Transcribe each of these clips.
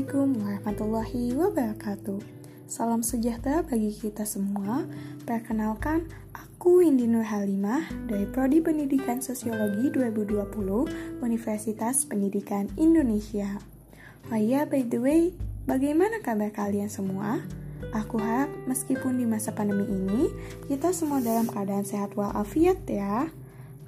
Assalamualaikum warahmatullahi wabarakatuh. Salam sejahtera bagi kita semua. Perkenalkan, aku Indi Nur Halimah dari Prodi Pendidikan Sosiologi 2020 Universitas Pendidikan Indonesia. Oh iya, by the way, bagaimana kabar kalian semua? Aku harap meskipun di masa pandemi ini, kita semua dalam keadaan sehat walafiat ya.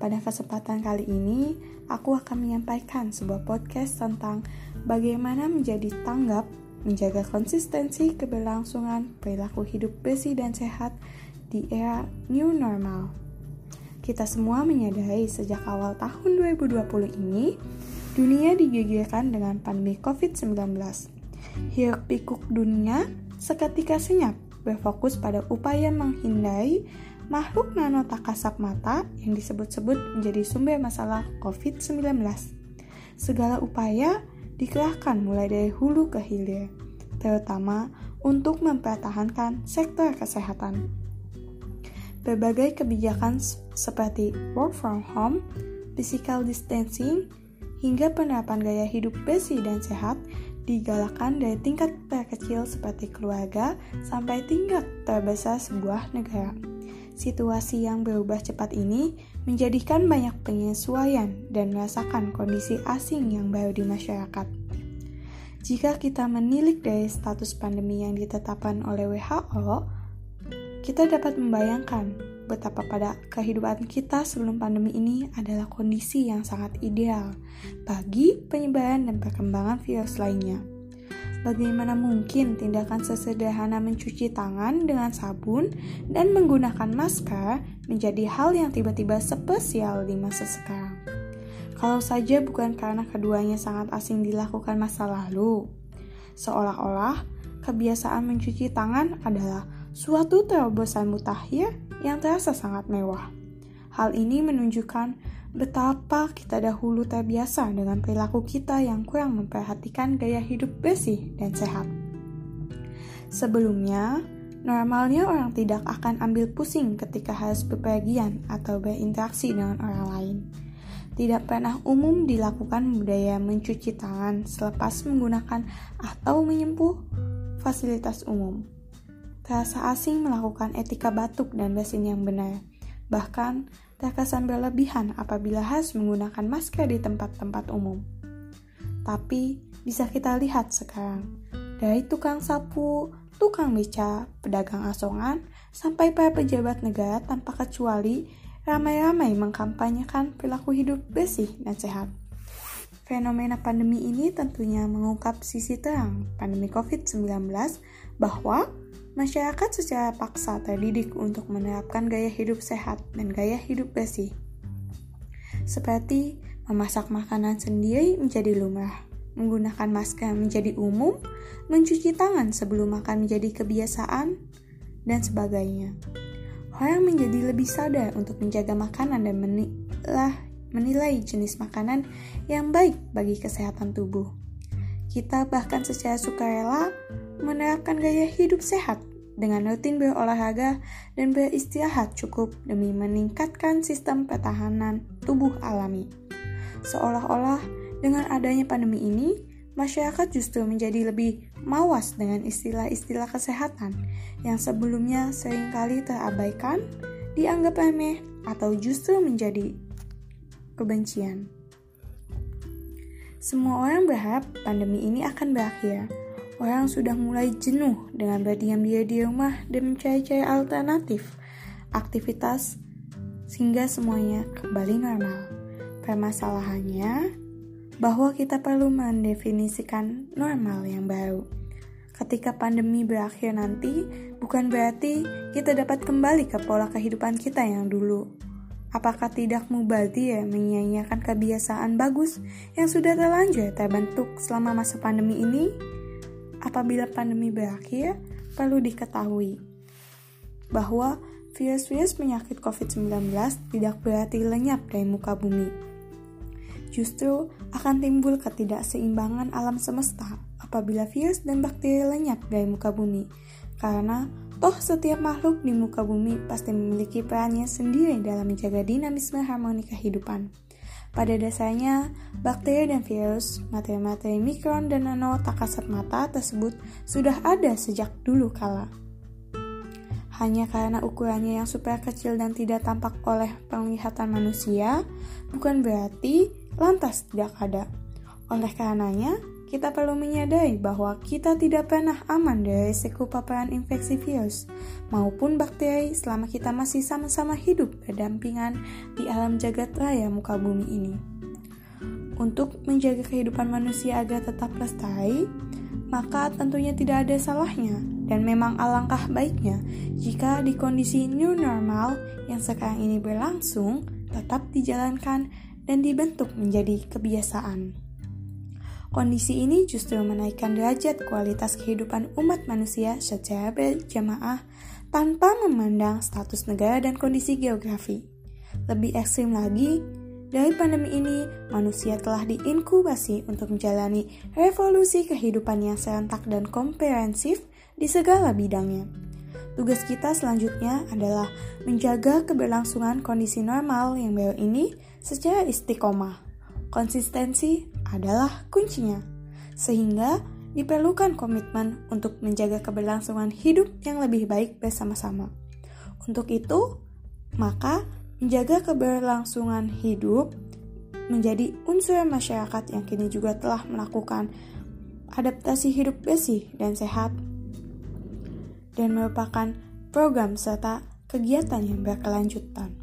Pada kesempatan kali ini, aku akan menyampaikan sebuah podcast tentang bagaimana menjadi tanggap, menjaga konsistensi keberlangsungan perilaku hidup bersih dan sehat di era new normal. Kita semua menyadari sejak awal tahun 2020 ini, dunia digegerkan dengan pandemi COVID-19. Hiruk pikuk dunia seketika senyap berfokus pada upaya menghindari makhluk nano tak kasat mata yang disebut-sebut menjadi sumber masalah COVID-19. Segala upaya dikerahkan mulai dari hulu ke hilir, terutama untuk mempertahankan sektor kesehatan. Berbagai kebijakan seperti work from home, physical distancing, hingga penerapan gaya hidup bersih dan sehat digalakkan dari tingkat terkecil seperti keluarga sampai tingkat terbesar sebuah negara. Situasi yang berubah cepat ini menjadikan banyak penyesuaian dan merasakan kondisi asing yang baru di masyarakat. Jika kita menilik dari status pandemi yang ditetapkan oleh WHO, kita dapat membayangkan betapa pada kehidupan kita sebelum pandemi ini adalah kondisi yang sangat ideal bagi penyebaran dan perkembangan virus lainnya. Bagaimana mungkin tindakan sesederhana mencuci tangan dengan sabun dan menggunakan masker menjadi hal yang tiba-tiba spesial di masa sekarang? Kalau saja bukan karena keduanya sangat asing dilakukan masa lalu, seolah-olah kebiasaan mencuci tangan adalah suatu terobosan mutakhir yang terasa sangat mewah. Hal ini menunjukkan betapa kita dahulu terbiasa dengan perilaku kita yang kurang memperhatikan gaya hidup bersih dan sehat. Sebelumnya, normalnya orang tidak akan ambil pusing ketika harus bepergian atau berinteraksi dengan orang lain. Tidak pernah umum dilakukan budaya mencuci tangan selepas menggunakan atau menyempuh fasilitas umum. Terasa asing melakukan etika batuk dan bersin yang benar. Bahkan, terkesan berlebihan apabila harus menggunakan masker di tempat-tempat umum. Tapi bisa kita lihat sekarang, dari tukang sapu, tukang beca, pedagang asongan, sampai para pejabat negara tanpa kecuali ramai-ramai mengkampanyekan perilaku hidup bersih dan sehat. Fenomena pandemi ini tentunya mengungkap sisi terang pandemi COVID-19 bahwa masyarakat secara paksa terdidik untuk menerapkan gaya hidup sehat dan gaya hidup bersih. Seperti memasak makanan sendiri menjadi lumrah, menggunakan masker menjadi umum, mencuci tangan sebelum makan menjadi kebiasaan, dan sebagainya. Orang menjadi lebih sadar untuk menjaga makanan dan menilai jenis makanan yang baik bagi kesehatan tubuh. Kita bahkan secara sukarela menerapkan gaya hidup sehat dengan rutin berolahraga dan beristirahat cukup demi meningkatkan sistem pertahanan tubuh alami. Seolah-olah dengan adanya pandemi ini, masyarakat justru menjadi lebih mawas dengan istilah-istilah kesehatan yang sebelumnya sering kali terabaikan, dianggap remeh, atau justru menjadi kebencian. Semua orang berharap pandemi ini akan berakhir. Orang sudah mulai jenuh dengan berdiam diri di rumah dan mencari-cari alternatif aktivitas sehingga semuanya kembali normal. Permasalahannya bahwa kita perlu mendefinisikan normal yang baru. Ketika pandemi berakhir nanti, bukan berarti kita dapat kembali ke pola kehidupan kita yang dulu Apakah tidak mubazir menyanyiakan kebiasaan bagus yang sudah terlanjur terbentuk selama masa pandemi ini? Apabila pandemi berakhir, perlu diketahui bahwa virus-virus penyakit COVID-19 tidak berarti lenyap dari muka bumi. Justru akan timbul ketidakseimbangan alam semesta apabila virus dan bakteri lenyap dari muka bumi, karena Toh setiap makhluk di muka bumi pasti memiliki perannya sendiri dalam menjaga dinamisme harmoni kehidupan. Pada dasarnya, bakteri dan virus, materi-materi mikron dan nano tak kasat mata tersebut sudah ada sejak dulu kala. Hanya karena ukurannya yang super kecil dan tidak tampak oleh penglihatan manusia, bukan berarti lantas tidak ada. Oleh karenanya, kita perlu menyadari bahwa kita tidak pernah aman dari risiko paparan infeksi virus maupun bakteri selama kita masih sama-sama hidup berdampingan di alam jagat raya muka bumi ini. Untuk menjaga kehidupan manusia agar tetap lestari, maka tentunya tidak ada salahnya dan memang alangkah baiknya jika di kondisi new normal yang sekarang ini berlangsung tetap dijalankan dan dibentuk menjadi kebiasaan. Kondisi ini justru menaikkan derajat kualitas kehidupan umat manusia secara berjamaah tanpa memandang status negara dan kondisi geografi. Lebih ekstrim lagi, dari pandemi ini, manusia telah diinkubasi untuk menjalani revolusi kehidupan yang serentak dan komprehensif di segala bidangnya. Tugas kita selanjutnya adalah menjaga keberlangsungan kondisi normal yang baru ini secara istiqomah. Konsistensi adalah kuncinya, sehingga diperlukan komitmen untuk menjaga keberlangsungan hidup yang lebih baik bersama-sama. Untuk itu, maka menjaga keberlangsungan hidup menjadi unsur masyarakat yang kini juga telah melakukan adaptasi hidup bersih dan sehat dan merupakan program serta kegiatan yang berkelanjutan.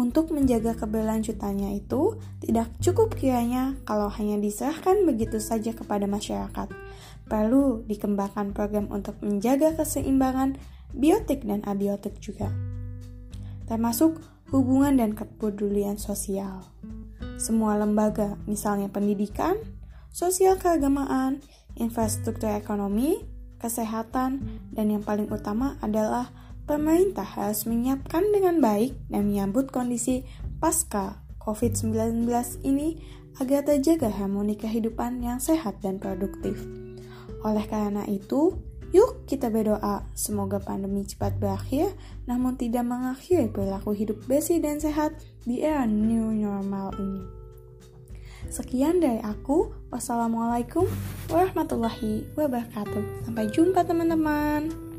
Untuk menjaga keberlanjutannya itu tidak cukup kiranya kalau hanya diserahkan begitu saja kepada masyarakat. Perlu dikembangkan program untuk menjaga keseimbangan biotik dan abiotik juga. Termasuk hubungan dan kepedulian sosial. Semua lembaga, misalnya pendidikan, sosial keagamaan, infrastruktur ekonomi, kesehatan, dan yang paling utama adalah pemerintah harus menyiapkan dengan baik dan menyambut kondisi pasca COVID-19 ini agar terjaga harmoni kehidupan yang sehat dan produktif. Oleh karena itu, yuk kita berdoa semoga pandemi cepat berakhir namun tidak mengakhiri perilaku hidup bersih dan sehat di era new normal ini. Sekian dari aku. Wassalamualaikum warahmatullahi wabarakatuh. Sampai jumpa teman-teman.